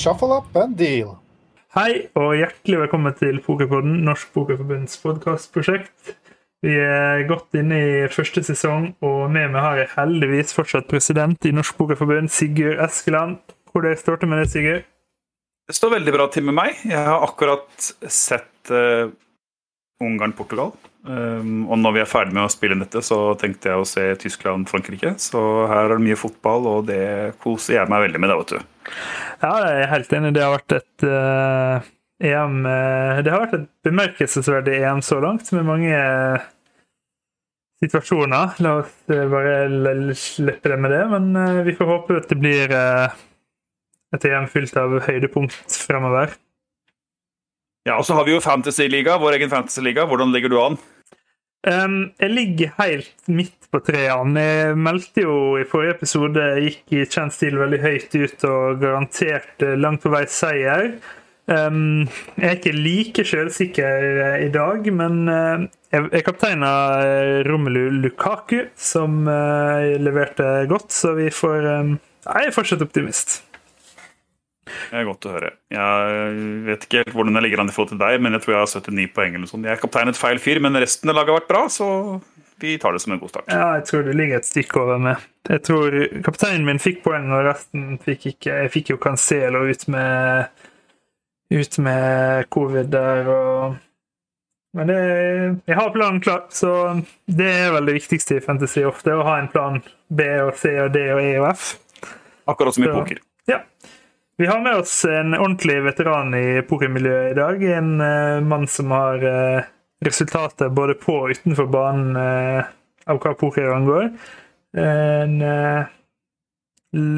shuffle up and deal. Hei og hjertelig velkommen til Pokerpodden, Norsk Pokerforbunds podkastprosjekt. Vi er godt inne i første sesong, og med meg har jeg heldigvis fortsatt president i Norsk Pokerforbund, Sigurd Eskeland. Hvordan står det med deg, Sigurd? Det står veldig bra til med meg. Jeg har akkurat sett uh, Ungarn-Portugal. Um, og når vi er ferdig med å spille inn dette, så tenkte jeg å se Tyskland-Frankrike. Så her er det mye fotball, og det koser jeg meg veldig med, Det, vet du. Ja, jeg er helt enig. Det har vært et uh EM eh, Det har vært et bemerkelsesverdig EM så langt, med mange eh, situasjoner. La oss bare slippe det med det, men vi får håpe at det blir et EM fylt av høydepunkt fremover. Ja, og så har vi jo Fantasy-liga, vår egen Fantasy-liga. Hvordan ligger du an? Um, jeg ligger helt midt på treene. Jeg meldte jo i forrige episode gikk i kjent stil veldig høyt ut og garanterte langt på vei seier. Um, jeg er ikke like sjølsikker uh, i dag, men uh, jeg, av Romelu Lukaku, som leverte godt, så vi får um, Jeg er fortsatt optimist. Det er godt å høre. Jeg vet ikke helt hvordan jeg ligger an i forhold til deg, men jeg tror jeg har 79 poeng. eller sånt. Jeg er kaptein et feil fyr, men resten av laget har vært bra, så vi tar det som en god start. Ja, jeg tror det ligger et stykke over meg. Jeg tror Kapteinen min fikk poeng, og resten fikk ikke. Jeg fikk jo Cancelo ut med ut med covid der og Men det, jeg har planen klar, så det er vel det viktigste i Fantasy ofte, å ha en plan B og C og D og E og F. Akkurat som i poker. Ja. Vi har med oss en ordentlig veteran i pokermiljøet i dag. En uh, mann som har uh, resultater både på og utenfor banen uh, av hva poker angår. En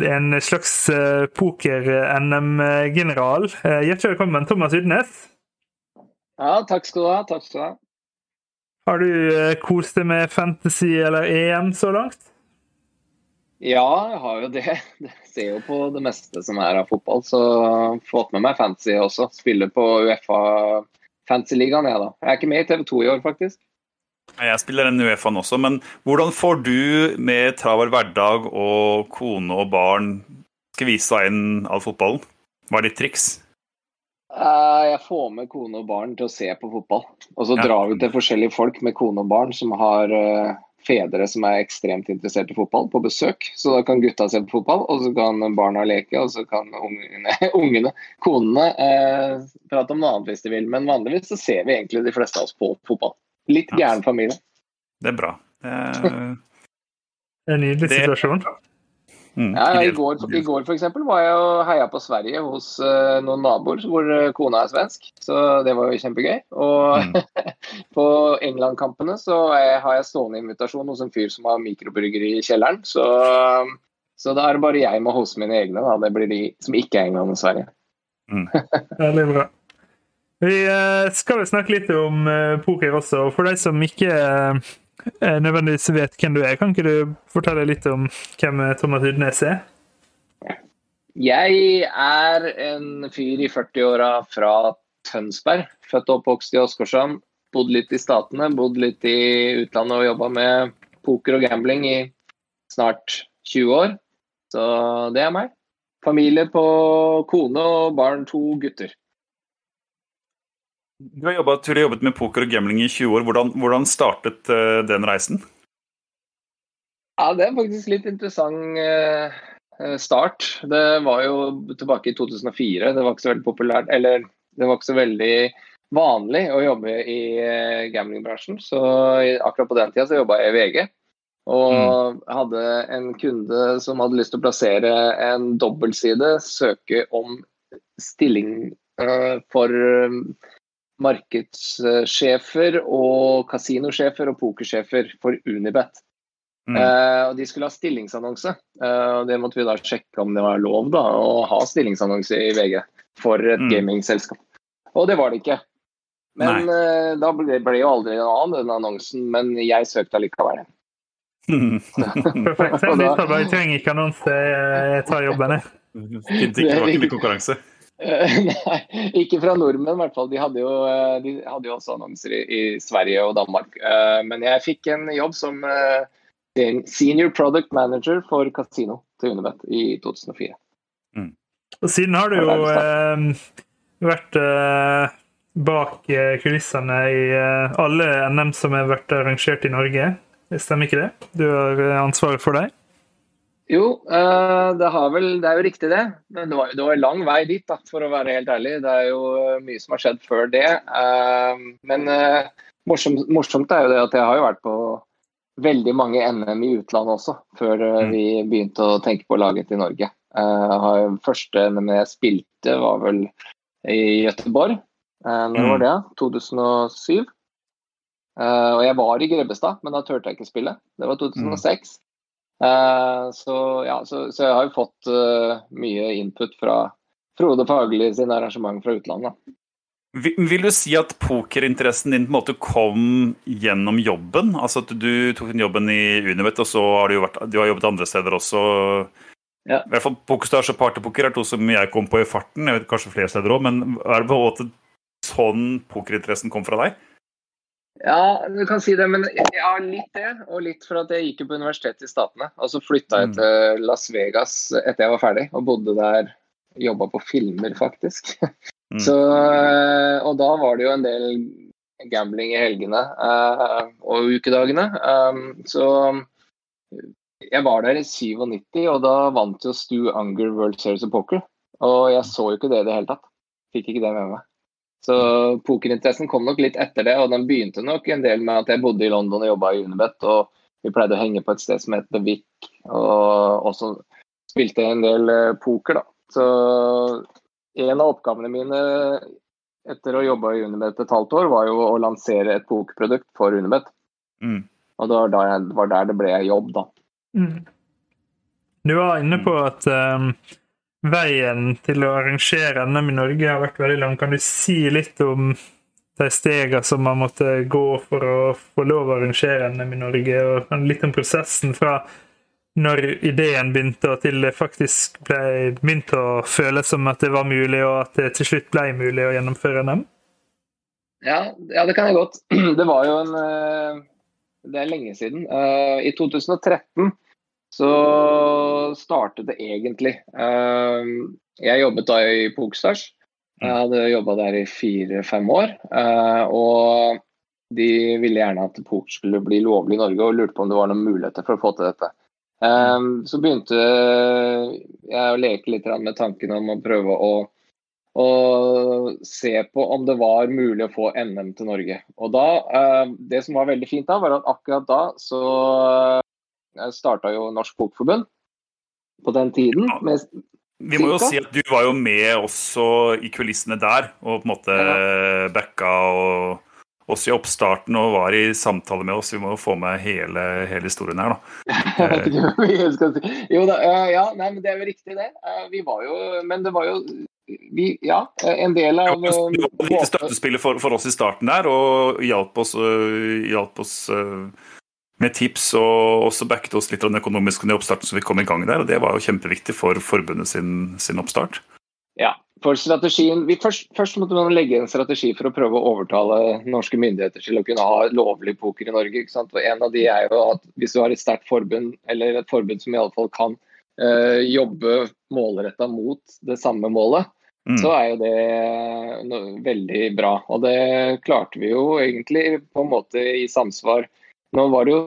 en slags poker-NM-general. Hjertelig velkommen, Thomas Udnes. Ja, takk skal du ha. Takk skal du ha. Har du kost deg med Fantasy eller EM så langt? Ja, jeg har jo det. Ser jo på det meste som er av fotball. Så fått med meg fancy også. Spiller på Uefa Fancy-ligaen, jeg, da. Jeg er ikke med i TV 2 i år, faktisk. Jeg spiller den Uefaen også, men hvordan får du med travel hverdag og kone og barn skvisa inn all fotballen? Hva er ditt triks? Eh, jeg får med kone og barn til å se på fotball. Og så ja. drar vi til forskjellige folk med kone og barn som har uh, fedre som er ekstremt interessert i fotball, på besøk. Så da kan gutta se på fotball, og så kan barna leke, og så kan ungene, ungene konene, eh, prate om noe annet hvis de vil. Men vanligvis så ser vi egentlig de fleste av oss på fotball. Litt gæren familie. Det er bra. Det er, en nydelig situasjon. Mm, ja, I går, i går for eksempel, var jeg og heia på Sverige hos uh, noen naboer hvor uh, kona er svensk. Så det var jo kjempegøy. Og mm. på England-kampene så jeg, har jeg stående invitasjon hos en fyr som har mikrobryggeri i kjelleren. Så, så da er det bare jeg med hos mine egne. Da. Det blir de som ikke er England og Sverige. Mm. Veldig bra. Vi eh, skal jo snakke litt om eh, poker også. For de som ikke eh, nødvendigvis vet hvem du er, kan ikke du fortelle litt om hvem Thomas Hydnes er? Jeg er en fyr i 40-åra fra Tønsberg. Født og oppvokst i Åsgårdstrand. Bodd litt i Statene, bodd litt i utlandet og jobba med poker og gambling i snart 20 år. Så det er meg. Familie på kone og barn, to gutter. Du har, jobbet, du har jobbet med poker og gambling i 20 år. Hvordan, hvordan startet uh, den reisen? Ja, Det er faktisk litt interessant uh, start. Det var jo tilbake i 2004. Det var ikke så veldig populært, eller det var ikke så veldig vanlig å jobbe i uh, gamblingbransjen. Så akkurat på den tida så jobba jeg i VG. Og mm. hadde en kunde som hadde lyst til å plassere en dobbeltside, søke om stilling for markedssjefer og kasinosjefer og pokersjefer for Unibet. Mm. Eh, og De skulle ha stillingsannonse. Eh, og Det måtte vi da sjekke om det var lov da, å ha stillingsannonse i VG for et mm. gamingselskap. Og det var det ikke. Men eh, da ble, ble jo aldri noe annet den annonsen, men jeg søkte allikevel. Mm. Perfekt. Jeg trenger ikke annonse, jeg tar jobben, jeg. Det var ikke konkurranse. Nei, ikke fra nordmenn i hvert fall. De hadde jo, eh, de hadde jo også annonser i, i, Sverige og Danmark. Uh, men jeg fikk en jobb som uh, senior product manager for kasino til Unibet i 2004. Mm. Og siden har du jo eh, vært eh, bak eh, kulissene i eh, alle NM som har vært arrangert i Norge. Stemmer ikke det? Du har eh, ansvaret for dem? Jo, det, vel, det, er jo riktig det. Men det var, det var lang vei dit, da, for å være helt ærlig. Det er jo mye som har skjedd før det. Men morsomt, morsomt er jo det at jeg har jo vært på veldig mange NM i utlandet også, før mm. vi begynte å tenke på laget til Norge. Første NM jeg spilte, var vel i Gøteborg. Når var mm. det? 2007. Uh, og jeg var i Grebbestad, men da turte jeg ikke spille. Det var 2006. Uh, så, ja, så, så, jeg har jo fått uh, mye input fra Frode Fagerli sin arrangement fra utlandet. Vil, du si at pokerinteressen din på en måte kom gjennom jobben? Altså at du tok den jobben i Unibet, og så har du, vært, du har jobbet andre steder også. Ja. I hvert fall Pokerstars og partypoker er to som jeg kom på i farten. Jeg vet kanskje flere steder også, men er det på en måte sånn pokerinteressen kom fra deg? Ja, du kan si det, men ja, litt det. Og litt for at jeg gikk jo på universitetet i Statene. Og så flytta jeg mm. til Las Vegas etter jeg var ferdig, og bodde der. Jobba på filmer, faktisk. Mm. Så, eh, og da var det jo en del gambling i helgene uh, og ukedagene. Um, så jeg var der i 97, og da vant jo Stu Unger World Series of Poker. Og jeg så jo ikke det i det hele tatt. Fikk ikke det med meg. Så pokerinteressen kom nok litt etter det, og den begynte nok en del med at jeg bodde i London og jobba i Unibet, og vi pleide å henge på et sted som het The Wick, og også spilte en del eh, poker, da. Så en av oppgavene mine etter å jobbe i Unibet et halvt år, var jo å lansere et pokerprodukt for Unibet. Mm. Og det var, jeg, var, der det ble jobb, da. Mm. Du var inne på at um, veien til å arrangere NM i Norge har vært veldig lang. Kan du si litt om de stegene som man måtte gå for å få lov å arrangere NM i Norge, og litt om prosessen fra når ideen begynte, og til det faktisk ble begynt å føles som at det var mulig, og at det til slutt ble mulig å gjennomføre NM? Ja, ja det kan jeg godt. Det var jo en eh, Det er lenge siden. Eh, I 2013 så startet det egentlig. Ehm, jeg jobbet da i Pokestars. Jeg mm. hadde jobba der i fire-fem år. Eh, og de ville gjerne at poker skulle bli lovlig i Norge, og lurte på om det var noen muligheter for å få til dette. Ehm, så begynte jeg å leke litt med tanken om å prøve å, å se på om det var mulig å få NM til Norge. Og da, eh, Det som var veldig fint da, var at akkurat da så jeg starta jo Norsk Bokforbund på den tiden. Ja. Vi må jo si at du var jo med også i kulissene der, og på en måte ja. backa og oss i oppstarten og var i samtale med oss. Vi må jo få med hele, hele historien her, da. jo da, ja, nei, men det er jo riktig, det. Eh, vi var jo Men det var jo vi, ja, en del av Du var et lite støttespiller for, for, oss i starten der, og hjalp oss, hjalp oss med tips og også backet oss litt av den økonomiske oppstarten som vi kom i gang der. og Det var jo kjempeviktig for forbundet sin, sin oppstart. Ja, for strategien, vi først, først, måtte man legge en strategi for å prøve å overtale norske myndigheter til å kunne ha lovlig poker i Norge. ikke sant? Og en av de er jo at Hvis du har et sterkt forbund, eller et forbund som i alle fall kan eh, jobbe målretta mot det samme målet, mm. så er jo det no, veldig bra. Og det klarte vi jo egentlig på en måte i samsvar nå var det jo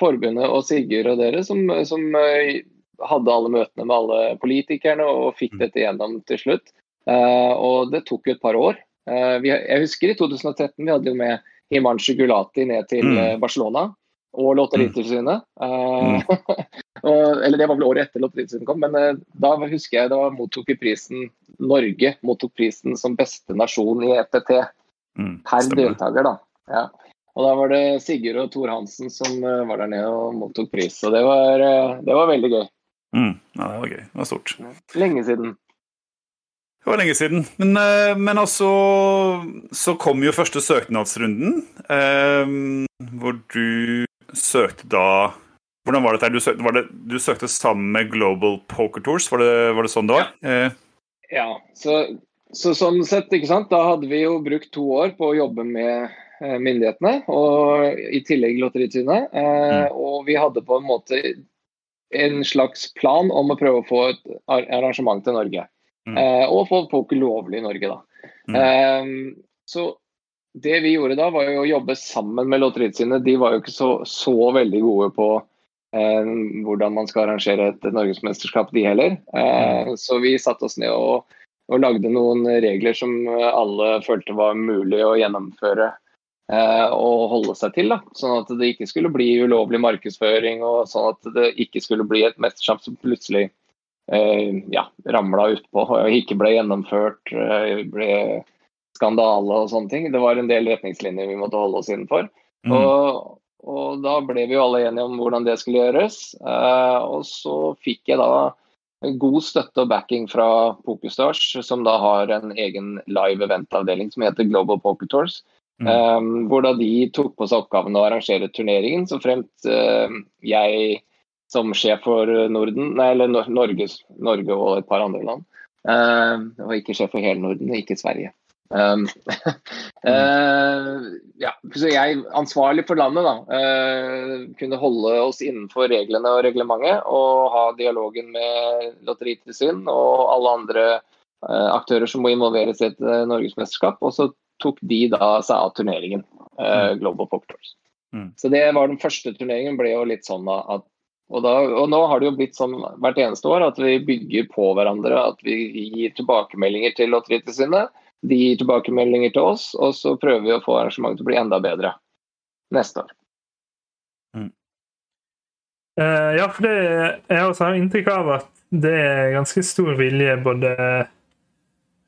forbundet og Sigurd og dere som, som, eh, hadde alle møtene med alle politikerne og fikk mm. dette gjennom til slutt. Uh, og det tok jo et par år. Uh, vi, jeg husker i 2013 vi hadde jo med Himanshu Gulati ned til mm. Barcelona og Lotteritilsynet. Uh, mm. eller det var vel året etter Lotteritilsynet kom, men da husker jeg da mottok vi prisen Norge mottok prisen som beste nasjon i ETT mm, per deltaker. da. Ja. Og da var det Sigurd og Tor Hansen som eh, var der nede og mottok pris. Og det var, eh, det var veldig gøy. Mm, ja, det var gøy. Det var stort. Lenge siden. Det var lenge siden. Men, eh, men altså Så kom jo første søknadsrunden, eh, hvor du søkte da Hvordan var det Du søkte, var det, du søkte sammen med Global Poker Tours, var det, var det sånn det var? Ja. Eh. ja. Så, så, sånn sett, ikke sant. Da hadde vi jo brukt to år på å jobbe med myndighetene, og i tillegg Lotteritilsynet. Eh, mm. Og vi hadde på en måte en slags plan om å prøve å få et arrangement til Norge. Mm. Eh, og få poker lovlig i Norge, da. Mm. Eh, så det vi gjorde da, var jo å jobbe sammen med Lotteritilsynet. De var jo ikke så, så veldig gode på eh, hvordan man skal arrangere et norgesmesterskap, de heller. Eh, så vi satte oss ned og, og, lagde noen regler som alle følte var mulig å gjennomføre eh, og holde seg til. Da. Sånn at det ikke skulle bli ulovlig markedsføring, og sånn at det ikke skulle bli et mesterskap som plutselig eh, ja, ramla utpå og ikke ble gjennomført. Eh, ble skandale og sånne ting. Det var en del retningslinjer vi måtte holde oss innenfor. Mm. Og, og, da ble vi jo alle enige om hvordan det skulle gjøres. Eh, og så fikk jeg da god støtte og backing fra Pokerstars, som da har en egen live event-avdeling som heter Global Poker Tours. Mm. Um, hvor da de tok på seg oppgaven å arrangere turneringen, så fremt uh, jeg som sjef for Norden, nei, eller Norge, Norge og et par andre land. Uh, og ikke sjef for hele Norden, ikke Sverige. Um, uh, ja, så jeg, ansvarlig for landet, da, uh, kunne holde oss innenfor reglene og reglementet og ha dialogen med Lotteritilsyn og alle andre uh, aktører som må involveres i et norgesmesterskap. Og så tok de da seg av turneringen, mm. Global Tours. Mm. Så det var den første turneringen. ble jo litt sånn at og, da, og, nå har det jo blitt sånn hvert eneste år at vi bygger på hverandre. At vi gir tilbakemeldinger til Lotteritilsynet de gir tilbakemeldinger til oss, og så prøver vi å få arrangementet til å bli enda bedre neste år. Mm. Uh, ja, for det, jeg også har inntrykk av at det er ganske stor vilje både uh,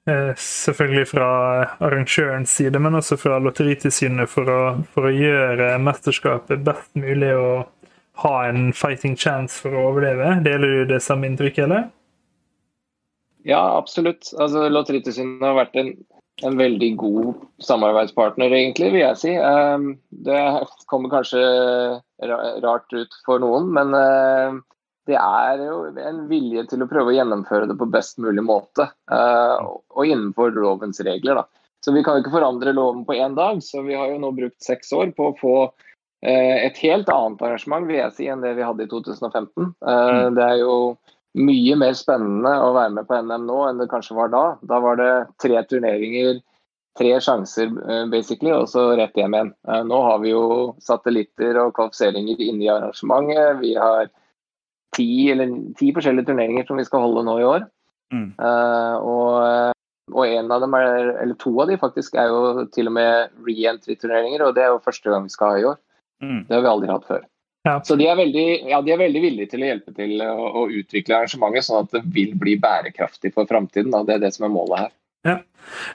selvfølgelig fra arrangørens side, men også fra Lotteritilsynet for å, for å gjøre mesterskapet best mulig og ha en fighting chance for å overleve. Deler du det samme inntrykket, eller? Ja, absolutt. Altså, Lotteritilsynet har vært en, en, veldig god samarbeidspartner, egentlig, vil jeg si. Um, det kommer kanskje rart ut for noen, men uh, det er jo en vilje til å prøve å gjennomføre det på best mulig måte. Uh, og innenfor lovens regler. Da. Så vi kan jo ikke forandre loven på én dag, så vi har jo nå brukt seks år på å få uh, et helt annet arrangement vil jeg si, enn det vi hadde i 2015. Mm. Det er jo mye mer spennende å være med på NM nå enn det kanskje var da. Da var det tre turneringer, tre sjanser eh, basically, og så rett hjem igjen. Eh, nå har vi jo satellitter og kvalifiseringer inne i arrangementet. Vi har ti, eller, ti forskjellige turneringer som vi skal holde nå i år. Mm. Uh, og, og en av dem er, eller to av de faktisk er jo til og med re-entry-turneringer, og det er jo første gang vi skal ha i år. Mm. Det har vi aldri hatt før. Ja. Så de er, veldig, ja, de er, veldig, villige til å hjelpe til å, å, utvikle arrangementet sånn at det vil bli bærekraftig for framtiden. Det er det som er målet her. Ja,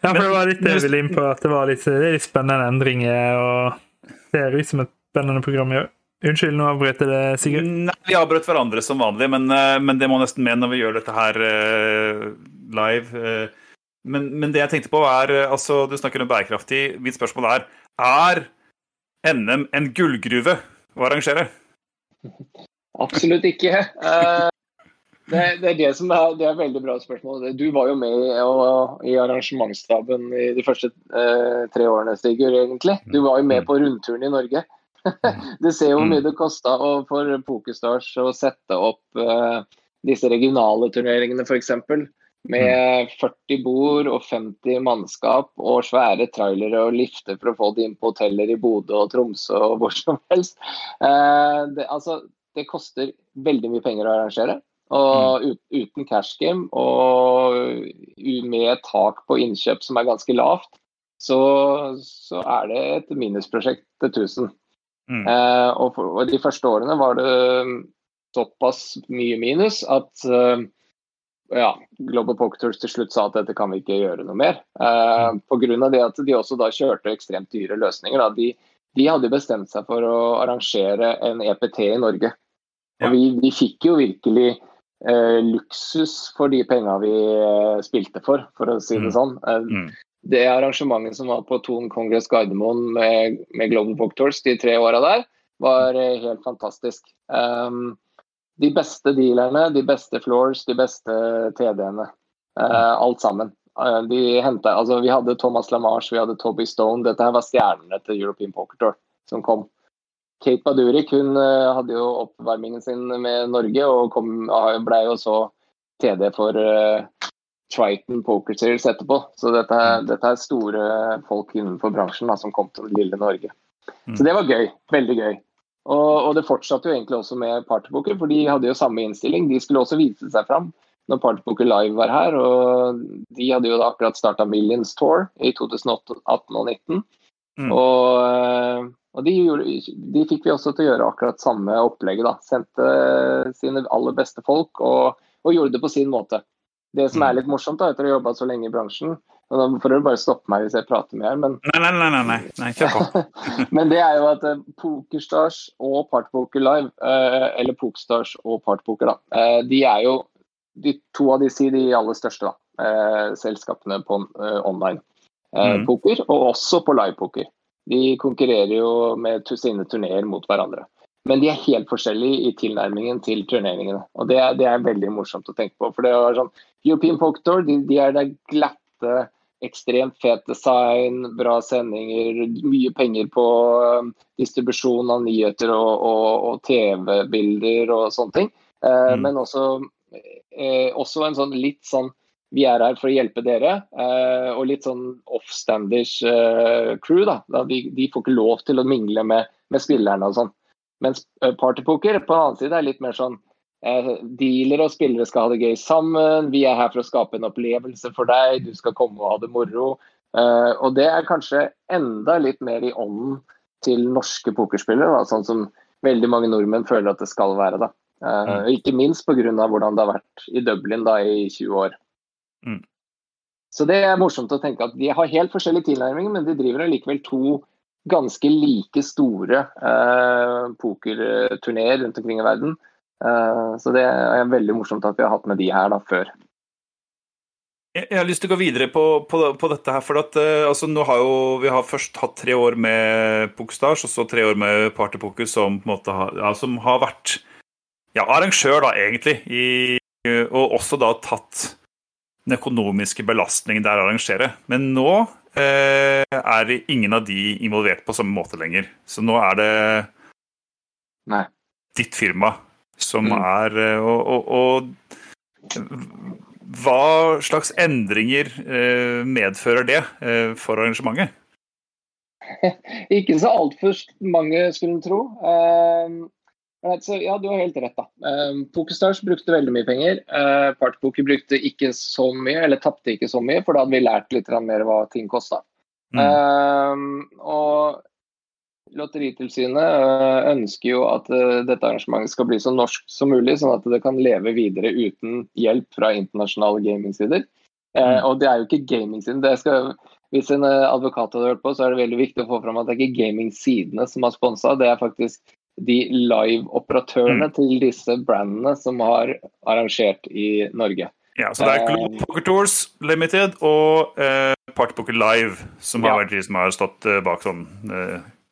ja for det var litt det jeg ville inn på, at det var litt, det litt spennende endringer. og Det ser ut som et spennende program. Unnskyld, nå avbrøt jeg det, Sigurd. Nei, Vi avbrøt hverandre som vanlig, men, eh, men, det må nesten med når vi gjør dette her uh, live. Uh, men, men, det jeg tenkte på er, altså Du snakker om bærekraftig. Mitt spørsmål er er NM en gullgruve? å arrangere? Absolutt ikke. Uh, det, det, er det som er, det er veldig bra spørsmål. Du var jo med og, i arrangementsstaben i de første uh, tre årene, Sigurd. egentlig. Du var jo med på rundturen i Norge. du ser jo hvor mye det kosta for Pokerstars å sette opp uh, disse regionale turneringene, f.eks. Med 40 bord og 50 mannskap og svære trailere og lifter for å få det inn på hoteller i Bodø og Tromsø og hvor som helst. Uh, det, altså, det koster veldig mye penger å arrangere. Og mm. uten cash game og med tak på innkjøp som er ganske lavt, så, så er det et minusprosjekt til 1000. Mm. Eh, og, for, og, de første årene var det såpass mye minus at uh, ja, Global Poker Tours til slutt sa at dette kan vi ikke gjøre noe mer. Uh, mm. Pga. det at de også da kjørte ekstremt dyre løsninger. Da. De, de hadde bestemt seg for å arrangere en EPT i Norge. Og vi, vi fikk jo virkelig uh, luksus for de penga vi uh, spilte for, for å si det mm. sånn. Uh, det arrangementet som var på Thon Congress Gardermoen med, med Global Poker Tours de tre åra der, var helt fantastisk. Um, de beste dealerne, de beste floors, de beste TD-ene. Uh, alt sammen. Uh, de hentet, altså, vi hadde Thomas Lamarche, vi hadde Toby Stone. Dette her var stjernene til European Poker Tour som kom. Kate Badurik hun uh, hadde jo oppvarmingen sin med Norge og kom, ble jo så TD for Triton Poker Series etterpå. Så dette, mm. dette er store folk innenfor bransjen da, som kom til lille Norge. Mm. Så det var gøy. Veldig gøy. Og, og, det fortsatte jo egentlig også med Partypoker, for de hadde jo samme innstilling. De skulle også vise seg fram når Partypoker Live var her. Og de hadde jo akkurat starta Millions Tour i 2018 og 2019. Mm. Og, eh, og de, gjorde, de, fikk vi også til å gjøre akkurat samme opplegget. da. Sendte sine aller beste folk og, og gjorde det på sin måte. Det som er mm. litt morsomt, da, etter å ha jobba så lenge i bransjen, og da får du bare stoppe meg hvis jeg prater mer, men Nei, nei, nei, nei, nei. nei kjør på. men det er jo at uh, Pokerstars og Partpoker Live, uh, eller Pokerstars og Partpoker, da, uh, de er jo de, to av disse de aller største da, selskapene på online mm. poker, og også på livepoker. De konkurrerer jo med sine turneer mot hverandre. Men de er helt forskjellige i tilnærmingen til turneringene. Og det er, det er veldig morsomt å tenke på. For det var sånn, European Poker Tour de, de er der glatte ekstremt fet design, bra sendinger, mye penger på um, distribusjon av nyheter og, og, og TV-bilder og sånne ting. Eh, mm. Men også, eh, også, en sånn litt sånn vi er her for å hjelpe dere, eh, og litt sånn offstanders eh, crew. da. De, de, får ikke lov til å mingle med, med spillerne og sånn. Mens eh, partypoker på den annen side er litt mer sånn Eh, dealere og spillere skal ha det gøy sammen. Vi er her for å skape en opplevelse for deg. Du skal komme og ha det moro. Eh, og det er kanskje enda litt mer i ånden til norske pokerspillere, da, sånn som veldig mange nordmenn føler at det skal være. da. Eh, mm. Ikke minst pga. hvordan det har vært i Dublin da i 20 år. Mm. Så det er morsomt å tenke at de har helt forskjellige tilnærminger, men de driver allikevel to ganske like store eh, pokerturneer rundt omkring i verden. Eh, så det er veldig morsomt at vi har hatt med de her da før. Jeg har lyst til å gå videre på, på, på dette her. for at, uh, altså, nå har jo, Vi har først hatt tre år med Pokestars og så tre år med Partypoker som, har, ja, som har vært ja, arrangør, da, egentlig. I, og også da tatt den økonomiske belastningen det er å arrangere. Men nå er ingen av de involvert på samme måte lenger. Så nå er det Nei. ditt firma som mm. er eh, og, og, og, hva slags endringer eh, medfører det eh, for arrangementet? Ikke så altfor mange, skulle en tro. Så, ja, du har helt rett. da. Pokerstars brukte veldig mye penger. Partypoker brukte ikke så mye, eller tapte ikke så mye, for da hadde vi lært litt mer hva ting kosta. Mm. Um, og Lotteritilsynet eh, ønsker jo at eh, dette arrangementet skal bli så norsk som mulig, sånn at det kan leve videre uten hjelp fra internasjonale gamingsider. Eh, mm. Og det er jo ikke gamingsiden. Hvis en advokat hadde hørt på, så er det veldig viktig å få fram at det er ikke gamingsidene som har sponsa, det er faktisk de live-operatørene mm. til disse brandene som har arrangert i Norge. Ja, så det er Global Poker Tours Limited og eh, Partypoker Live som har vært de som har stått bak sånn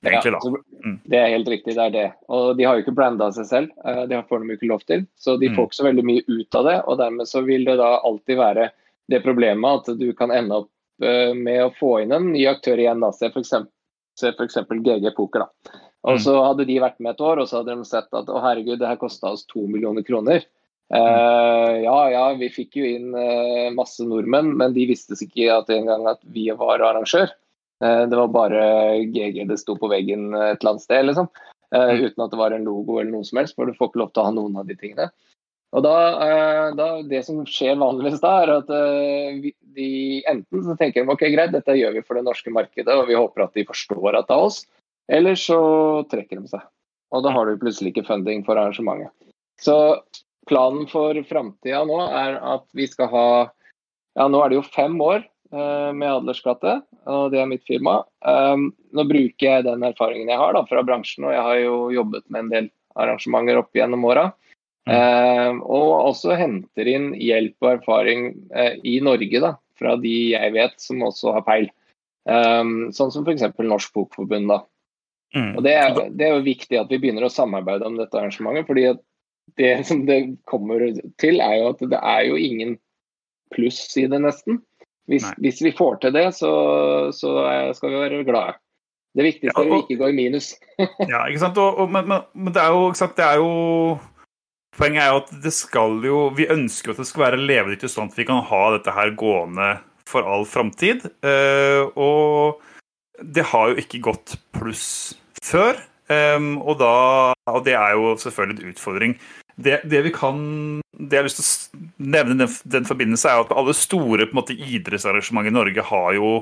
Eh, egentlig, da. Mm. Det er helt riktig, det er det. Og de har jo ikke branda seg selv, eh, det får de ikke lov til. Så de mm. får ikke så veldig mye ut av det, og dermed så vil det da alltid være det problemet at du kan ende opp eh, med å få inn en ny aktør igjen. da, Se f.eks. GG Poker. da. Og mm. så hadde de vært med et år, og så hadde de sett at å herregud, det her kosta oss to millioner kroner. Uh, ja, ja, vi fikk jo inn uh, masse nordmenn, men de visste ikke at engang at vi var arrangør. Uh, det var bare GG det sto på veggen et eller annet sted, liksom. Mm. Uten at det var en logo eller noe som helst, for du får ikke lov til å ha noen av de tingene. Og da, da, Det som skjer vanligvis da, er at de enten så tenker de ok, greit, dette gjør vi for det norske markedet, og vi håper at de forstår at det er oss, eller så trekker de seg. Og da har du plutselig ikke funding for arrangementet. Så planen for framtida nå er at vi skal ha Ja, nå er det jo fem år Eh, med Adlersgate, og det er mitt firma. Um, nå bruker jeg den erfaringen jeg har da, fra bransjen, og jeg har jo jobbet med en del arrangementer opp gjennom åra. Uh, og også henter inn hjelp og erfaring uh, i Norge da, fra de jeg vet som også har peil. Um, sånn som f.eks. Norsk Bokforbund. da. Mm. Og det er, det er, jo viktig at vi begynner å samarbeide om dette arrangementet. fordi det som det kommer til, er jo at det er jo ingen pluss i det, nesten. Hvis, hvis, vi får til det, så, så, skal vi være glade. Det viktigste er å ikke gå i minus. ja, ikke sant. Og, og, men, men, men, det er jo, ikke sant, det er jo Poenget er jo at det skal jo Vi ønsker at det skal være levedyktig sånn at vi kan ha dette her gående for all framtid. Uh, og det har jo ikke gått pluss før. Um, og, da, og det er jo selvfølgelig en utfordring. Det, det, vi kan Det jeg har lyst til å nevne i den, den, forbindelse, er at alle store på en måte, idrettsarrangement i Norge har jo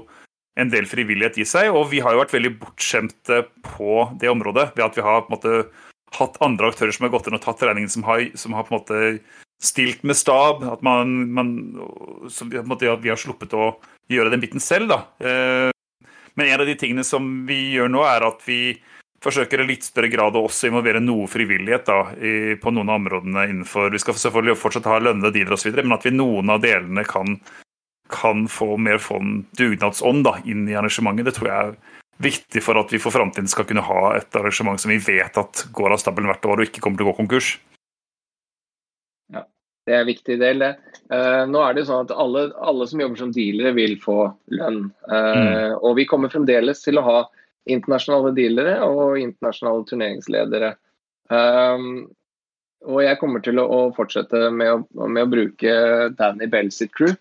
en del frivillighet i seg, og vi har jo vært veldig bortskjemte på det området ved at vi har på en måte hatt andre aktører som har gått inn og tatt regningen, som har, som har på en måte stilt med stab. At, man, man, så måte, at vi har sluppet å gjøre den biten selv. Da. Eh, men en av de tingene som vi gjør nå, er at vi forsøker i litt større grad å også involvere noe frivillighet da, i, på noen av områdene innenfor Vi skal selvfølgelig fortsatt ha lønnede dealer osv., men at vi noen av delene kan, kan få mer fond dugnadsånd da, inn i arrangementet. Det tror jeg er viktig for at vi for framtiden skal kunne ha et arrangement som vi vet at går av stabelen hvert år og ikke kommer til å gå konkurs. Ja, det er en viktig del, det. Uh, nå er det jo sånn at alle, alle, som jobber som dealere, vil få lønn. Uh, mm. Og vi kommer fremdeles til å ha internasjonale dealere og internasjonale turneringsledere. Um, og jeg kommer til å, å fortsette med å, med å, bruke Danny Bell sitt crew.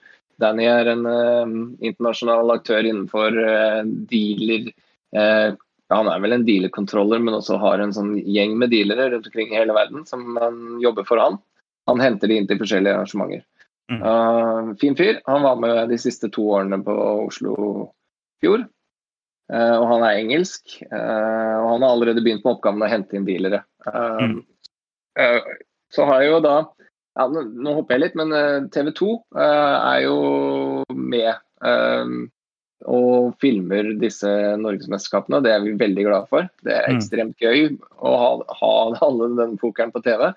Danny er en uh, internasjonal aktør innenfor uh, dealer uh, Han er vel en dealerkontroller, men også har en sånn gjeng med dealere rundt omkring i hele verden som han jobber for han. Han henter de inn til forskjellige arrangementer. Mm. fin fyr. Han var med de siste to årene på Oslo Fjord. Uh, og han er engelsk. Uh, og han har allerede begynt med oppgaven å hente inn dealere. Uh, mm. så har jeg jo da ja, nå, hopper jeg litt, men TV 2 er jo med og filmer disse norgesmesterskapene. Det er vi veldig glade for. Det er mm. ekstremt gøy å ha, ha alle den pokeren på TV.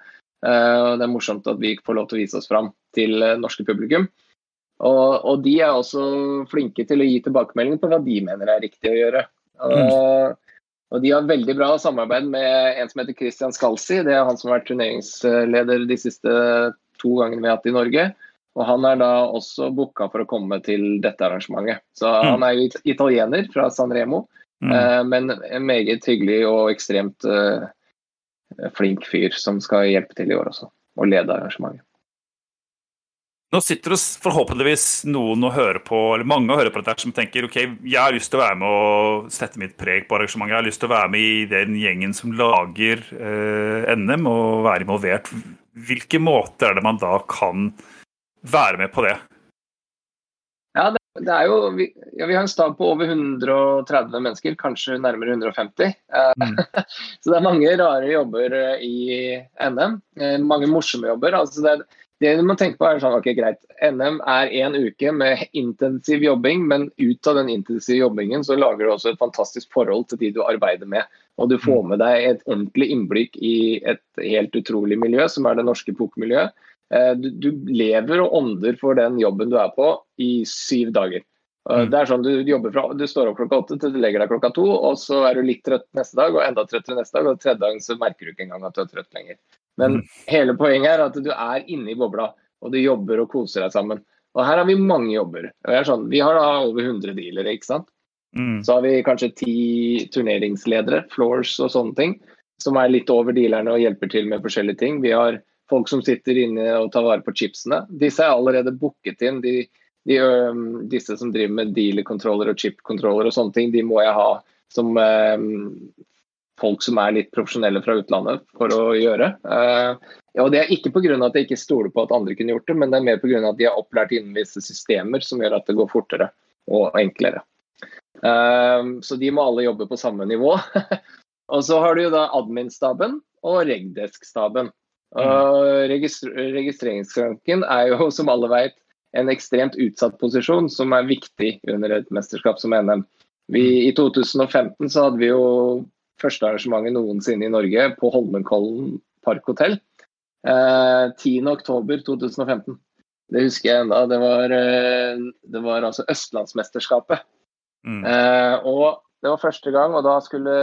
det er morsomt at vi får lov til å vise oss fram til norske publikum. Og, og, de er også flinke til å gi tilbakemelding på hva de mener er riktig å gjøre. Og, mm. og de har veldig bra samarbeid med en som heter Christian Skalsi. Det er han som har vært turneringsleder de siste to gangene vi har hatt i Norge. Og han er da også booka for å komme til dette arrangementet. Så mm. han er jo italiener fra San Remo, mm. eh, men en meget hyggelig og ekstremt eh, flink fyr som skal hjelpe til i år også, og lede arrangementet. Nå sitter det forhåpentligvis noen og hører på, eller mange og hører på dette som tenker ok, jeg har lyst til å være med og sette mitt preg på arrangementet. Jeg har lyst til å være med i den gjengen som lager eh, NM og være involvert. Hvilke måter er det man da kan være med på det? Ja, det, det er jo, vi, ja, vi, har en stab på over 130 mennesker, kanskje nærmere 150. Eh, mm. så det er mange rare jobber eh, i NM. Eh, mange morsomme jobber. altså det er det du må tenke på er sånn, ok greit, NM er én uke med intensiv jobbing, men ut av den intensive jobbingen så lager du også et fantastisk forhold til de du arbeider med. Og du får mm. med deg et ordentlig innblikk i et helt utrolig miljø, som er det norske pokermiljøet. Eh, du, du, lever og ånder for den jobben du er på i syv dager. Mm. Det er sånn Du jobber fra, du står opp klokka åtte til du legger deg klokka to, og så er du litt trøtt neste dag og enda trøttere neste dag, og tredje dagen så merker du ikke engang at du er trøtt lenger. Men mm. hele poenget er at du er inne i bobla, og du jobber og koser deg sammen. Og her har vi mange jobber. Sånn, vi har da over 100 dealere, ikke sant. Mm. Så har vi kanskje ti turneringsledere, floors og sånne ting, som er litt over dealerne og hjelper til med forskjellige ting. Vi har folk som sitter inne og tar vare på chipsene. Disse er allerede booket inn. De, de, disse som driver med dealer-kontroller og chip-kontroller og sånne ting, de må jeg ha som folk som er litt profesjonelle fra utlandet for å gjøre. Uh, og Det er ikke pga. at jeg ikke stoler på at andre kunne gjort det, men det er mer pga. at de er opplært innen visse systemer som gjør at det går fortere og enklere. Uh, så de må alle jobbe på samme nivå. og så har du jo da admin-staben og regdesk-staben. Registr registreringsskranken er jo, som alle vet, en ekstremt utsatt posisjon som er viktig under et mesterskap som NM. Vi, I 2015 så hadde vi jo første arrangementet noensinne i Norge på Holmenkollen parkhotell. Eh, 10.10.2015. Det husker jeg enda. Det var, eh, det var altså Østlandsmesterskapet. Mm. Eh, og det var første gang, og da skulle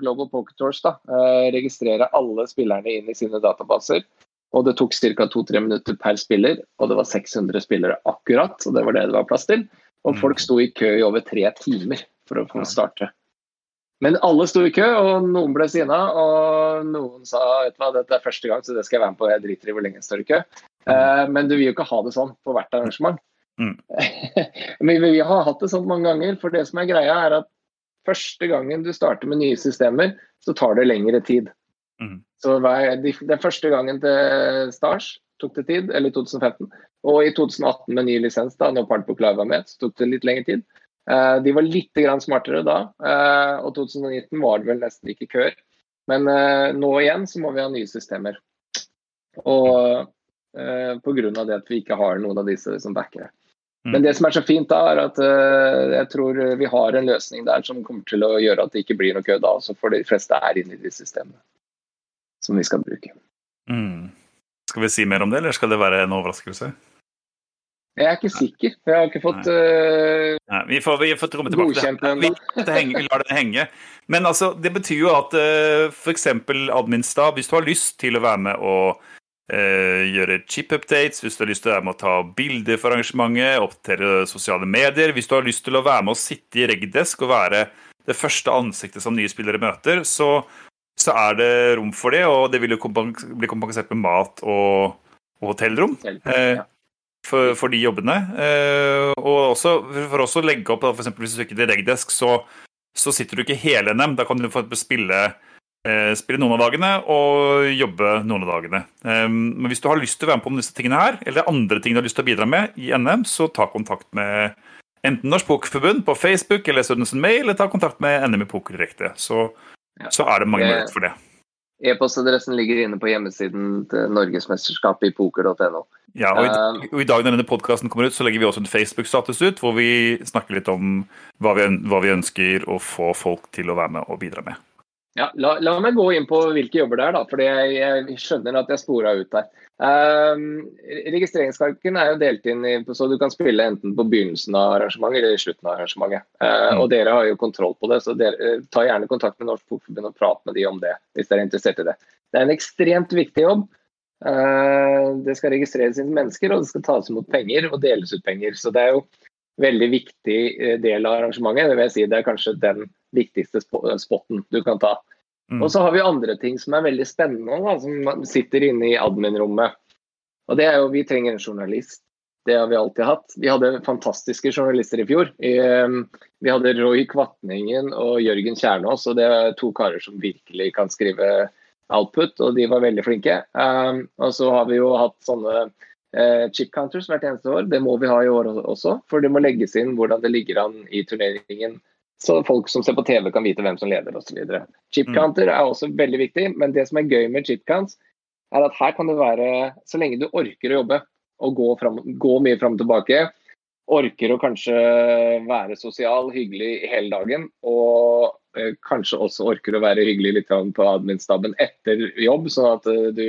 Global Poker Tours da, eh, registrere alle spillerne inn i sine databaser. Og det tok ca. 2-3 minutter per spiller, og det var 600 spillere akkurat. og Det var det det var plass til. Og mm. folk sto i kø i over tre timer for å få starte. Men alle sto i kø, og noen ble sinna, og noen sa vet du hva, dette er første gang, så det skal jeg være med på. Jeg driter i hvor lenge jeg står i kø. Uh, men du vil jo ikke ha det sånn på hvert arrangement. Mm. men vi har hatt det sånn mange ganger, for det som er greia, er at første gangen du starter med nye systemer, så tar det lengre tid. Mm. Så Den første gangen til Stars tok det tid, eller 2015. Og i 2018 med ny lisens, da når Partbook Live var med, så tok det litt lengre tid. Uh, de var litt smartere da, uh, og 2019 var det vel nesten ikke køer. Men uh, nå igjen så må vi ha nye systemer. Og uh, pga. det at vi ikke har noen av disse som backer. Mm. Men det som er så fint da, er at jeg tror vi har en løsning der som kommer til å gjøre at det ikke blir noe kø da, også for de fleste er inne i de systemene som vi skal bruke. Mm. Skal vi si mer om det, eller skal det være en overraskelse? Jeg er ikke sikker. Jeg har ikke fått uh, Nei, Vi får, vi får tromme tilbake det. Vi, lar det henge. Men altså, det betyr jo at uh, eh, f.eks. Adminstab, hvis du har lyst til å være med og uh, gjøre chip-updates, hvis du har lyst til å være med å ta bilder for arrangementet, oppdatere sosiale medier, hvis du har lyst til å være med å sitte i regdesk og være det første ansiktet som nye spillere møter, så så er det rom for det, og det vil jo bli kompensert med mat og, og hotellrom. Eh, for, for, de jobbene. Eh, og også, for også å legge opp, f.eks. hvis du søker til Regdesk, så, så, sitter du ikke hele NM. Da kan du få spille, eh, spille noen av dagene og jobbe noen av dagene. Men hvis du har lyst til å være med på disse tingene her, eller andre ting du har lyst til å bidra med i NM, så ta kontakt med enten Norsk Pokerforbund på Facebook eller Søddensen Mail, eller ta kontakt med NM i Poker direkte. Så så er det mange muligheter for det. E-postadressen ligger inne på hjemmesiden til Norgesmesterskapet i poker.no. Ja, og i, eh, og i, dag når denne podkasten kommer ut, så legger vi også en Facebook-status ut, hvor vi snakker litt om hva vi, hva vi, ønsker å få folk til å være med og bidra med. Ja, la, la meg gå inn på hvilke jobber det er, da, for jeg, jeg skjønner at jeg spora ut der. Um, registreringskalken er jo delt inn i, så du kan spille enten på begynnelsen av arrangementet eller i slutten av arrangementet. Uh, mm. Og dere har jo kontroll på det, så dere, eh, ta gjerne kontakt med Norsk Fotballforbund og prat med de om det. hvis dere er interessert i det. Det er en ekstremt viktig jobb. Uh, det skal registreres inn mennesker, og det skal tas imot penger og deles ut penger. Så det er jo veldig viktig del av arrangementet. Det vil jeg si det er kanskje den viktigste spotten du kan ta. Mm. Og så har vi andre ting som er veldig spennende, da, som sitter inne i admin-rommet. Og det er jo, Vi trenger en journalist. Det har vi alltid hatt. Vi hadde fantastiske journalister i fjor. Ehm, vi hadde Roy Kvatningen og Jørgen Kjernås, og det er to karer som virkelig kan skrive output, og de var veldig flinke. Ehm, og så har vi jo hatt sånne eh, chip counters hvert eneste år. Det må vi ha i år også, for det må legges inn hvordan det ligger an i turneringen så folk som ser på TV kan vite hvem som leder osv. Chipcounter mm. er også veldig viktig, men det som er gøy med chipcounts, er at her kan det være, så lenge du orker å jobbe og gå, frem, gå mye fram og tilbake, orker å kanskje være sosial, hyggelig hele dagen, og eh, kanskje også orker å være hyggelig litt på admin-staben etter jobb, sånn at eh, du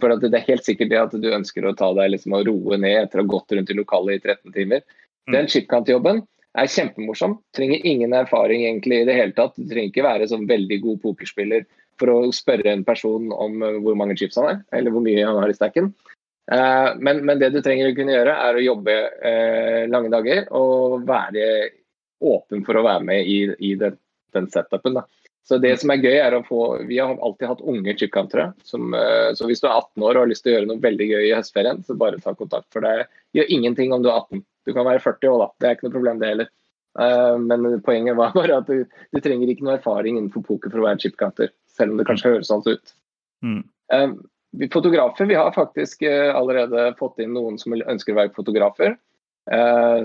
for at det er helt sikkert det at du ønsker å ta deg liksom og roe ned etter å ha gått rundt i lokalet i 13 timer. Mm. Den chipkant-jobben er kjempemorsom. Trenger ingen erfaring egentlig i det hele tatt. Du trenger ikke være sånn veldig god pokerspiller for å spørre en person om eh, hvor mange chips han er, eller hvor mye han har i stacken. Uh, men, men, det du trenger å kunne gjøre, er å jobbe uh, lange dager og være åpen for å være med i, i den, den, setupen. Da. Så det som er gøy er å få, Vi har alltid hatt unge chipkantere. Uh, så hvis du er 18 år og har lyst til å gjøre noe veldig gøy i høstferien, så bare ta kontakt. For det gjør ingenting om du er 18. Du kan være 40 år, da. Det er ikke noe problem, det heller. Uh, men poenget var bare at du, du, trenger ikke noe erfaring innenfor poker for å være chipkanter, selv om det kanskje høres sånn ut. Mm. Uh, fotografer, vi har faktisk allerede fått inn noen som ønsker å være fotografer.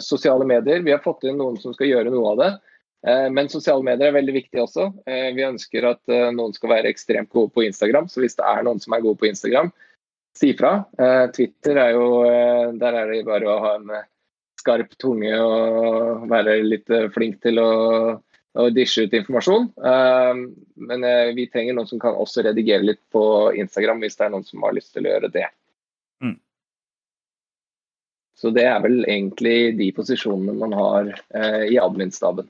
sosiale medier, vi har fått inn noen som skal gjøre noe av det. Men sosiale medier er veldig viktig også. vi ønsker at noen skal være ekstremt gode på Instagram. Så hvis det er noen som er gode på Instagram, si fra. Twitter er jo Der er det bare å ha en skarp tunge og være litt eh, flink til å, å dishe ut informasjon. Men vi trenger noen som kan også redigere litt på Instagram, hvis det er noen som har lyst til å gjøre det. Mm. Så det er vel egentlig de posisjonene man har i admin-staben.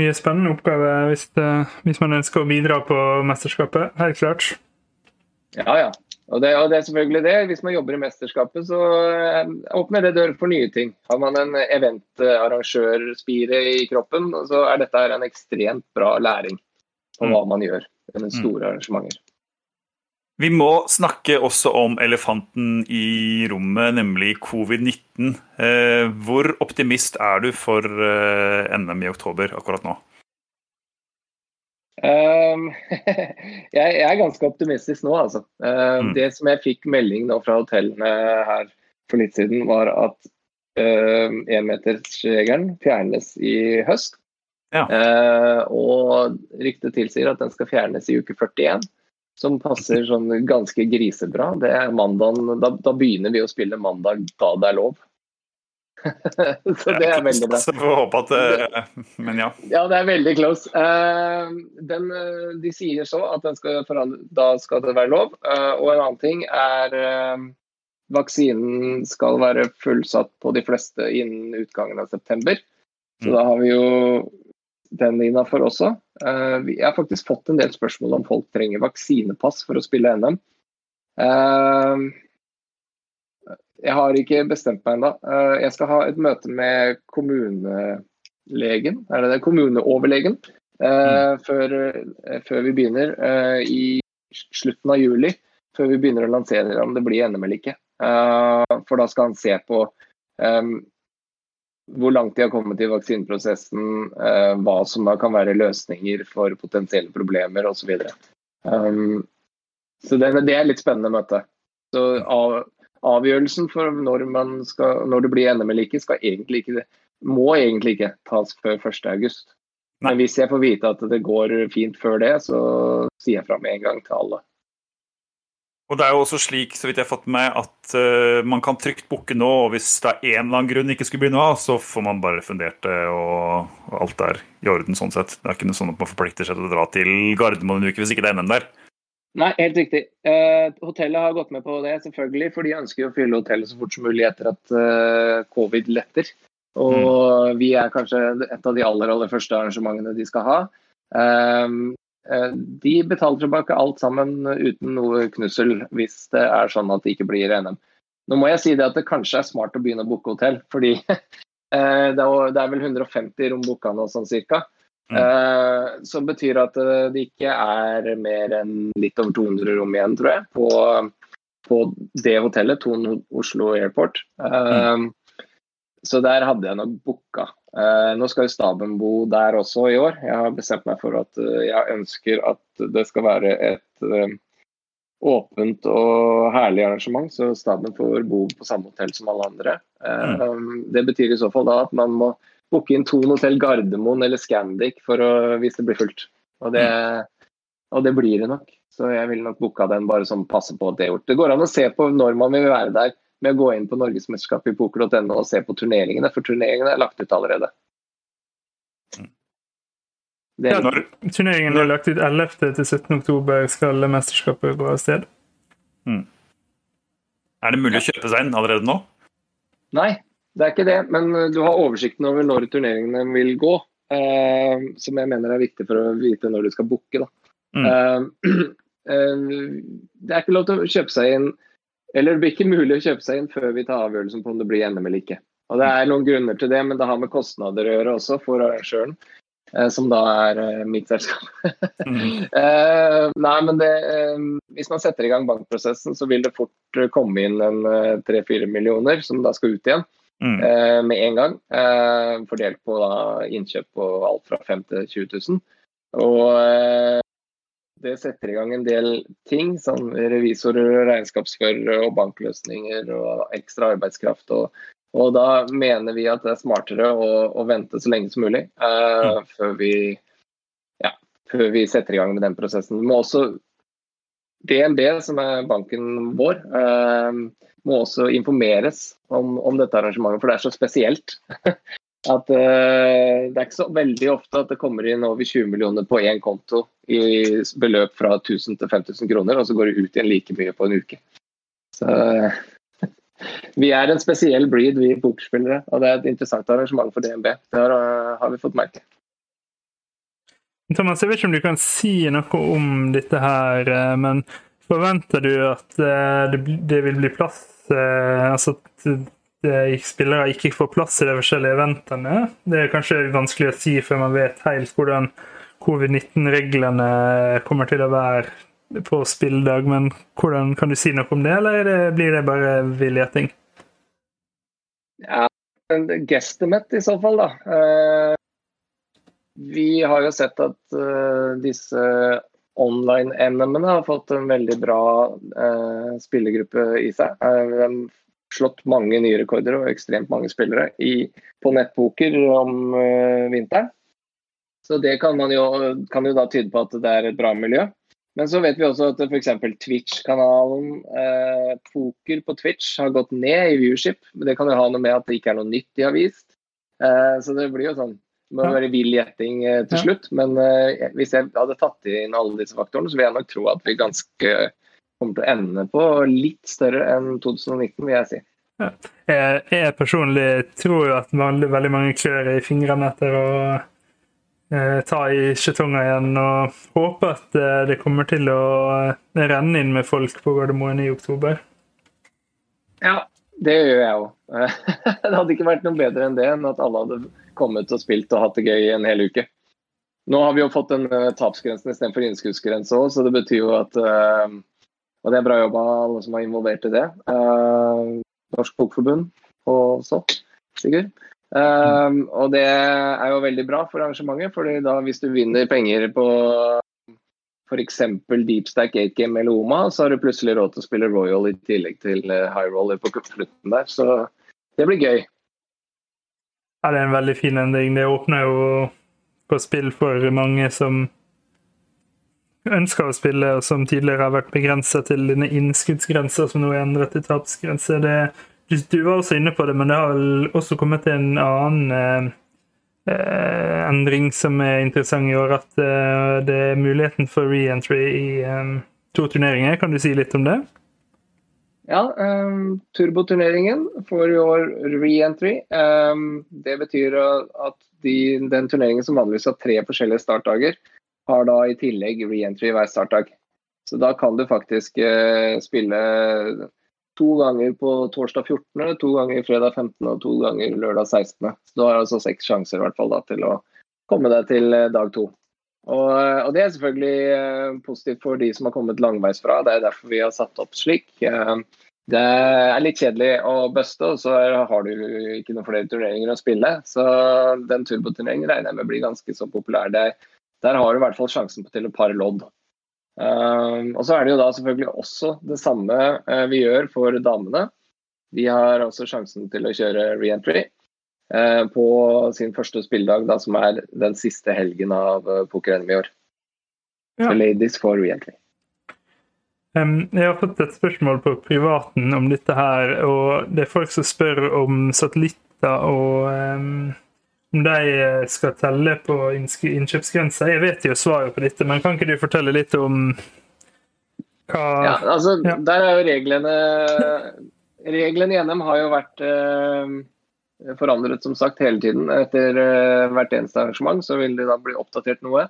Mye spennende oppgave hvis, det, hvis man ønsker å bidra på mesterskapet, helt klart. Ja, ja. Og det, og det, er selvfølgelig det. Hvis man jobber i mesterskapet, så eh, åpner det dører for nye ting. Har man en eventarrangørspire i kroppen, så er dette en ekstremt bra læring. på Mm. hva man gjør under store arrangementer. Vi må snakke også om elefanten i rommet, nemlig covid-19. Eh, hvor optimist er du for eh, NM i oktober akkurat nå? Um, jeg, er ganske optimistisk nå, altså. Uh, Mm. Det som jeg fikk melding nå fra hotellene her for litt siden, var at uh, énmetersregelen fjernes i høst. Ja. Uh, og ryktet tilsier at den skal fjernes i uke 41. Som passer sånn ganske grisebra. Det er mandagen, da, da begynner vi å spille mandag da det er lov. Så det er veldig bra. Så får håpe at det, Men ja. Ja, det er veldig close. Eh, den, eh, de sier så at den skal forandre, da skal det være lov. Eh, og en annen ting er vaksinen skal være fullsatt på de fleste innen utgangen av september. Så Mm. da har vi jo den innafor også. Eh, jeg har faktisk fått en del spørsmål om folk trenger vaksinepass for å spille NM. Eh, jeg har ikke bestemt meg ennå. Eh, Jeg skal ha et møte med kommunelegen, er det det? Kommuneoverlegen, mm. før, før vi begynner i slutten av juli. Før vi begynner å lansere om det blir NM eller ikke. For da skal han se på hvor langt de har kommet i vaksineprosessen, eh, hva som da kan være løsninger for potensielle problemer osv. Um, så det, det er litt spennende møte. Så av, avgjørelsen for når, man skal, når det blir NM eller ikke, skal egentlig ikke, må egentlig ikke tas før 1.8. Nei. Men hvis jeg får vite at det går fint før det, så sier jeg fra med en gang til alle. Og det er jo også slik, så vidt jeg har fått med, at uh, man kan trygt booke nå, og hvis det er en eller annen grunn ikke skulle bli noe av, så får man bare refundert det, og, og alt er i orden sånn sett. Det er ikke noe sånn at man forplikter seg til å dra til Gardermoen en uke hvis ikke det er NM der. Nei, helt riktig. Uh, hotellet har gått med på det, selvfølgelig, for de ønsker å fylle hotellet så fort som mulig etter at uh, covid letter. Og vi er kanskje et av de aller, aller første arrangementene de skal ha. Um, de betaler tilbake alt sammen uten noe knussel hvis det er sånn at det ikke blir NM. Nå må jeg si det at det kanskje er smart å begynne å booke hotell, fordi eh, det er vel 150 rom booka nå, sånn cirka. Mm. Eh, Som betyr at eh, det ikke er mer enn litt over 200 rom igjen, tror jeg, på, på det hotellet, Ton Oslo Airport. Mm. Så der hadde jeg nok booka. Eh, Nå skal jo staben bo der også i år. Jeg har bestemt meg for at eh, jeg ønsker at det skal være et eh, åpent og herlig arrangement, så staben får bo på samme hotell som alle andre. Eh, Det betyr i så fall da at man må booke inn Thon hotell Gardermoen eller Scandic for å, hvis det blir fullt. Og det, og det blir det nok. Så jeg ville nok booka den bare sånn passe på at det er gjort. Det går an å se på når man vil være der med å gå inn på norgesmesterskapet i poker.no og se på turneringene, for turneringene er lagt ut allerede. Det, Ja. Når, Turneringen er lagt ut 11. til 17. oktober skal mesterskapet gå av sted. er det mulig å kjøpe seg inn allerede nå? Nei, det er ikke det. Men du har oversikten over når turneringene vil gå. eh, som jeg mener er viktig for å vite når du skal booke. Da. Eh, eh, det er ikke lov til å kjøpe seg inn Eller det blir ikke mulig å kjøpe seg inn før vi tar avgjørelsen på om det blir NM eller ikke. Og Det er noen grunner til det, men det har med kostnader å gjøre også for arrangøren. eh, Som da er eh, mitt selskap. Mm. Eh, nei, men det, Hvis man setter i gang bankprosessen, så vil det fort komme inn en tre-fire millioner som da skal ut igjen Mm. med en gang. Fordelt på da, innkjøp på alt fra 5 til 20 000. Og det setter i gang en del ting, som revisorer, regnskapsførere og bankløsninger og ekstra arbeidskraft. Og, og da mener vi at det er smartere å, å vente så lenge som mulig eh, før, vi, ja, før vi setter i gang med den prosessen. Må også DNB, som er banken vår, uh, må også informeres om, om dette arrangementet, for det er så spesielt. At uh, Det er ikke så veldig ofte at det kommer inn over 20 millioner på én konto i beløp fra 1000 til 5000 kroner, og så går det ut igjen like mye på en uke. Så Vi er en spesiell breed, vi pokerspillere, og det er et interessant arrangement for DNB. Det har, uh, har vi fått merke. Thomas, jeg vet ikke om du kan si noe om dette her, men forventer du at det det vil bli plass Altså spillere ikke får plass i de forskjellige eventene? Det er kanskje vanskelig å si før man vet helt hvordan covid-19-reglene kommer til å være på spilledag. Men hvordan kan du si noe om det, eller blir det bare viljeting? Ja, gestemett i så fall, da. Uh, vi har jo sett at uh, disse online-NM-ene har fått en veldig bra spillergruppe i seg. Slått mange nye rekorder og ekstremt mange spillere i, på nettpoker om vinteren. Så det kan, jo, kan jo da tyde på at det er et bra miljø. Men så vet vi også at f.eks. Twitch-kanalen eh, Poker på Twitch har gått ned i viewership. Det kan jo ha noe med at det ikke er noe nytt de har vist. Eh, så det blir jo sånn Det må være vill gjetting eh, til slutt. Men eh, hvis jeg hadde tatt inn alle disse faktorene, så vil jeg nok tro at vi ganske kommer til å ende på litt større enn 2019, vil jeg si. Ja. Jeg, jeg, personlig tror jo at veldig, veldig mange klør i fingrene etter å Eh, ta i skjetonger igjen og håpe at eh, det kommer til å eh, renne inn med folk på Gardermoen i oktober. Ja, det gjør jeg òg. det hadde ikke vært noe bedre enn det enn at alle hadde kommet og spilt og hatt det gøy en hel uke. Nå har vi jo fått en uh, tapsgrense istedenfor innskuddsgrense òg, så det betyr jo at uh, Og det er bra jobba alle som er involvert i det. Uh, Norsk Bokforbund og så, Sigurd. Um, og det er jo veldig bra for arrangementet, fordi da hvis du vinner penger på f.eks. Deepstack, 8Game eller Oma, så har du plutselig råd til å spille Royal i tillegg til eh, High Roller på slutten der. Så det blir gøy. Ja, det er en veldig fin endring. Det åpner jo på spill for mange som ønsker å spille, og som tidligere har vært begrensa til denne innskuddsgrensa, som nå er endret til tapsgrense. Du var også inne på det, men det har vel også kommet til en annen eh, eh, endring som er interessant i år. At eh, det er muligheten for re-entry i eh, to turneringer. Kan du si litt om det? Ja, um, turboturneringen får i år re-entry. Um, det betyr at de, den turneringen som vanligvis har tre forskjellige startdager, har da i tillegg re-entry hver startdag. Så da kan du faktisk uh, spille to ganger på torsdag 14., to ganger fredag 15. og to ganger lørdag 16. Så du har altså seks sjanser i hvert fall da, til å komme deg til eh, dag to. Og, eh, og, Det er selvfølgelig eh, positivt for de som har kommet langveisfra. Det er derfor vi har satt opp slik. Det er litt kjedelig å buste, og så har du ikke noen flere turneringer å spille. Så den turboturneringen regner jeg med blir ganske så populær. Der, der har du i hvert fall sjansen til et par lodd. Uh, og så er det jo da selvfølgelig også det samme uh, vi gjør for damene. De har også sjansen til å kjøre re-entry uh, på sin første spilledag, da, som er den siste helgen av uh, poker-NM i år. Ja. Så ladies får re-entry. Um, jeg har fått et spørsmål på privaten om dette her, og det er folk som spør om satellitter og um om de eh, skal telle på innkjøpsgrensa. Jeg vet jo svaret på dette, men kan ikke du fortelle litt om hva Ja, altså, ja. Der er jo reglene Reglene i NM har jo vært eh, forandret som sagt hele tiden. Etter eh, hvert eneste arrangement så vil det da bli oppdatert noe.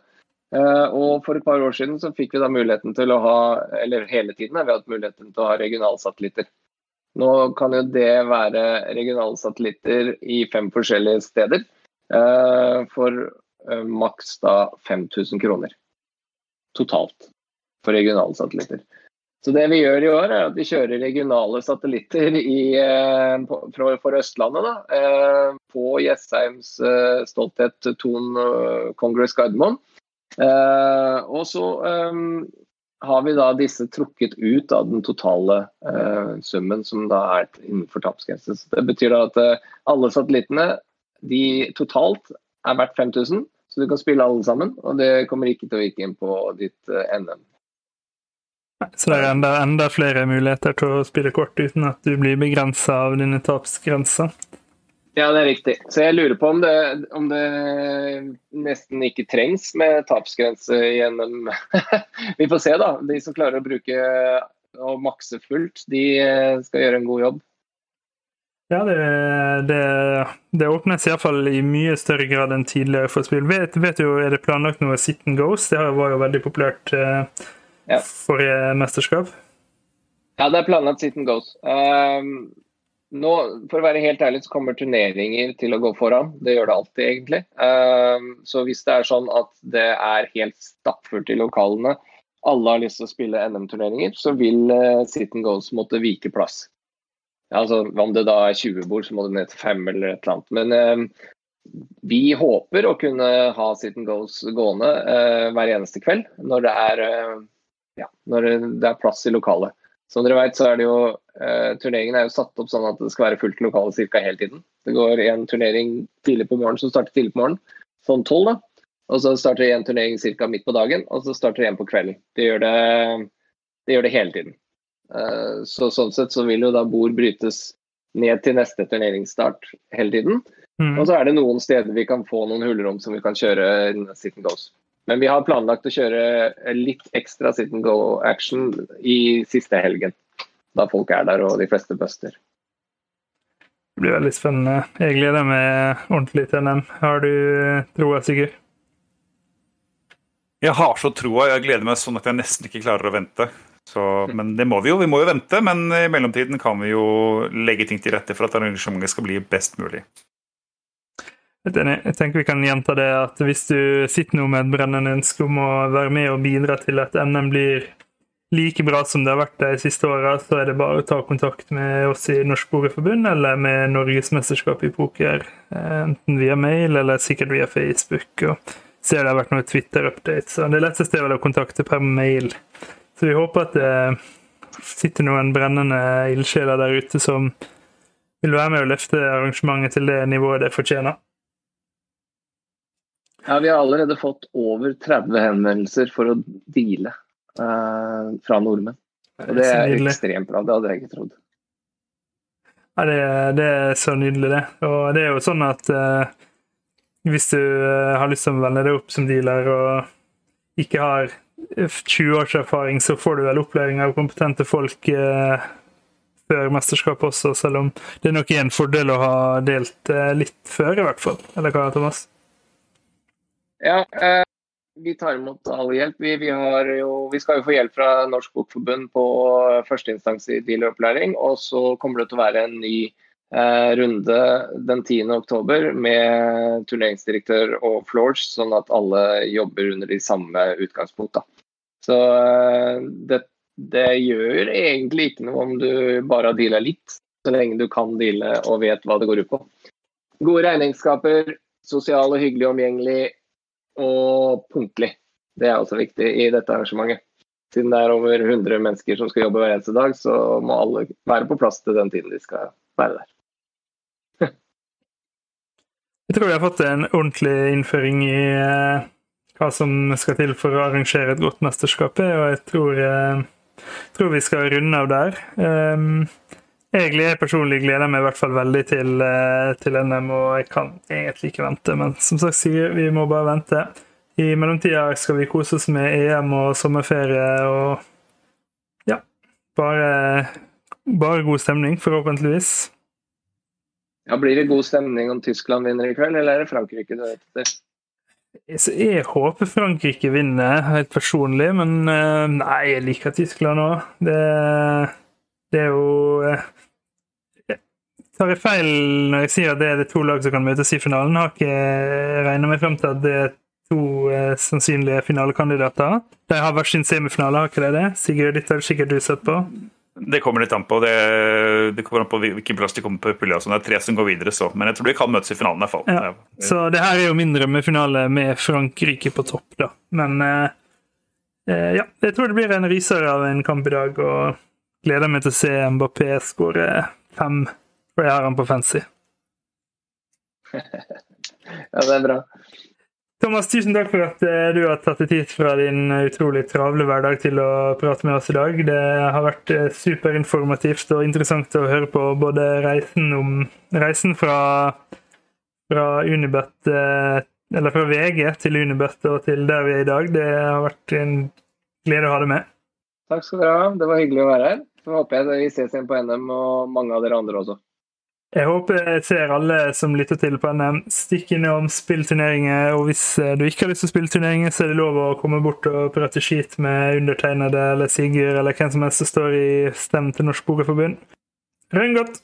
Eh, og For et par år siden så fikk vi da muligheten til å ha eller hele tiden har vi hatt muligheten til å ha regionalsatellitter. Nå kan jo det være regionalsatellitter i fem forskjellige steder. Eh, for eh, maks da 5000 kroner totalt for regionale satellitter. Så det vi gjør i år, er at vi kjører regionale satellitter i, eh, for, for, Østlandet. Da, på Jessheims stolthet Ton Congress Gardermoen. Og så har vi da disse trukket ut av den totale summen som da er innenfor tapsgrensen. Det betyr da at alle satellittene de totalt er verdt 5000, så du kan spille alle sammen. Og det kommer ikke til å virke inn på ditt eh, NM. Så det er enda, enda, flere muligheter til å spille kort uten at du blir begrensa av dine tapsgrenser? Ja, det er riktig. Så jeg lurer på om det, om det nesten ikke trengs med tapsgrense gjennom Vi får se, da. De som klarer å bruke og makse fullt, de eh, skal gjøre en god jobb. Ja, det, det, det åpnes iallfall i mye større grad enn tidligere for spill. Vet, vet du, Er det planlagt noe Sit and Goes? Det var jo veldig populært eh, ja. forrige mesterskap. Ja, det er planlagt Sit and Goes. Um, nå, for å være helt ærlig, så kommer turneringer til å gå foran. Det gjør det alltid, egentlig. Um, så hvis det er sånn at det er helt stappfullt i lokalene, alle har lyst til å spille NM-turneringer, så vil uh, Sit and Ghost måtte vike plass. Altså, Om det da er 20 bord, så må det ned til 5 eller et eller annet. Men eh, vi håper å kunne ha sit and goes gående hver eneste kveld når det er, ja, når det er plass i lokalet. Som dere vet, så er det jo eh, Turneringen er jo satt opp sånn at det skal være fullt lokale ca. hele tiden. Det går en turnering tidlig på morgenen som starter tidlig på morgenen, sånn tolv, da. Og så starter en turnering ca. midt på dagen, og så starter en på kvelden. Det gjør det, det, gjør det hele tiden. Eh, så sånn sett så vil jo da bord brytes ned til neste turneringsstart hele tiden. Mm. Og så er det noen steder vi kan få noen hullrom som vi kan kjøre sit and goes. Men vi har planlagt å kjøre litt ekstra sit and go-action i siste helgen. Da folk er der og de fleste buster. Det blir veldig spennende. Jeg gleder meg ordentlig til NM. Har du troa, Sigurd? Jeg har så troa. Jeg gleder meg sånn at jeg nesten ikke klarer å vente. Så, men det må vi jo. Vi må jo vente, men i mellomtiden kan vi jo legge ting til rette for at arrangementet skal bli best mulig. Jeg tenker vi kan gjenta det at Hvis du sitter nå med et brennende ønske om å være med og bidra til at NM blir like bra som det har vært de siste åra, så er det bare å ta kontakt med oss i Norsk Pokerforbund eller med Norgesmesterskapet i poker. Eh, enten via mail eller sikkert via Facebook. og ser det har vært noen Twitter-updates. Det letteste er vel å kontakte per mail. Så vi håper at det sitter noen brennende ildsjeler der ute som vil være med å løfte arrangementet til det nivået det fortjener. Ja, Vi har allerede fått over 30 henvendelser for å deale uh, fra nordmenn. Og det er ekstremt bra. Det hadde jeg ikke trodd. Ja, det, det, er så nydelig, det. Og det er jo sånn at uh, hvis du har lyst til å vende deg opp som dealer og ikke har 20 års erfaring, så får du vel opplæring av kompetente folk før mesterskapet også, selv om det er nok en fordel å ha delt litt før, i hvert fall. Eller hva, Thomas? Ja, eh, vi tar imot all hjelp. Vi, vi, jo, vi, skal jo få hjelp fra Norsk Bokforbund på førsteinstans i dealeropplæring. Og så kommer det til å være en ny eh, runde den 10.10 med turneringsdirektør og floors, sånn at alle jobber under de samme utgangspunkt. Så eh, det, det, gjør egentlig ikke noe om du bare har deala litt, så lenge du kan deale og vet hva det går ut på. Gode regningsskaper, sosial og hyggelig omgjengelig, og punktlig. Det er også viktig i dette arrangementet. Siden det er over 100 mennesker som skal jobbe hver eneste dag, så må alle være på plass til den tiden de skal være der. Jeg tror vi har fått en ordentlig innføring i uh, hva som skal til for å arrangere et godt mesterskap, og jeg tror, uh, tror vi skal runde av der. Um, jeg personlig gleder meg i hvert fall veldig til, eh, til NM, og jeg kan egentlig ikke vente. Men som sagt, sier vi må bare vente. I mellomtida skal vi kose oss med EM og sommerferie og ja. Bare, bare god stemning, forhåpentligvis. Ja, Blir det god stemning om Tyskland vinner i kveld, eller er det Frankrike du vet etter? Jeg håper Frankrike vinner, helt personlig, men eh, nei, jeg liker Tyskland òg. Det, det, er jo jeg Tar jeg feil når jeg sier at det er det to lag som kan møtes i finalen? Har ikke regna meg frem til at det er to eh, sannsynlige finalekandidater. De har hver sin semifinale, har ikke det det? Sigurd, dette har sikkert du sett på? Det kommer litt an på det, det kommer an på hvilken plass de kommer på pulja. Det er tre som går videre, så. Men jeg tror de kan møtes i finalen. i hvert fall. Ja. Så det her er jo mindre med finale med Frankrike på topp, da. Men eh, eh ja, jeg tror det blir en ryser av en kamp i dag, og gleder meg til å se Mbappé skåre fem for jeg har han på fancy. ja, det er bra. Thomas, tusen takk for at eh, du har tatt deg tid fra din utrolig travle hverdag til å prate med oss i dag. Det har vært eh, superinformativt og interessant å høre på både reisen, om, reisen fra, fra Unibet eh, eller fra VG til Unibet og til der vi er i dag. Det har vært en glede å ha deg med. Takk skal dere ha. Det var hyggelig å være her. Så håper jeg vi ses igjen på NM og mange av dere andre også. Jeg håper jeg ser alle som lytter til på NM, stikk innom spillturneringer. Og hvis eh, du ikke har lyst til å spille turneringer, så er det lov å komme bort og prate skit med undertegnede eller Sigurd eller hvem som helst som står i Stem til Norsk Pokerforbund. Rønn godt!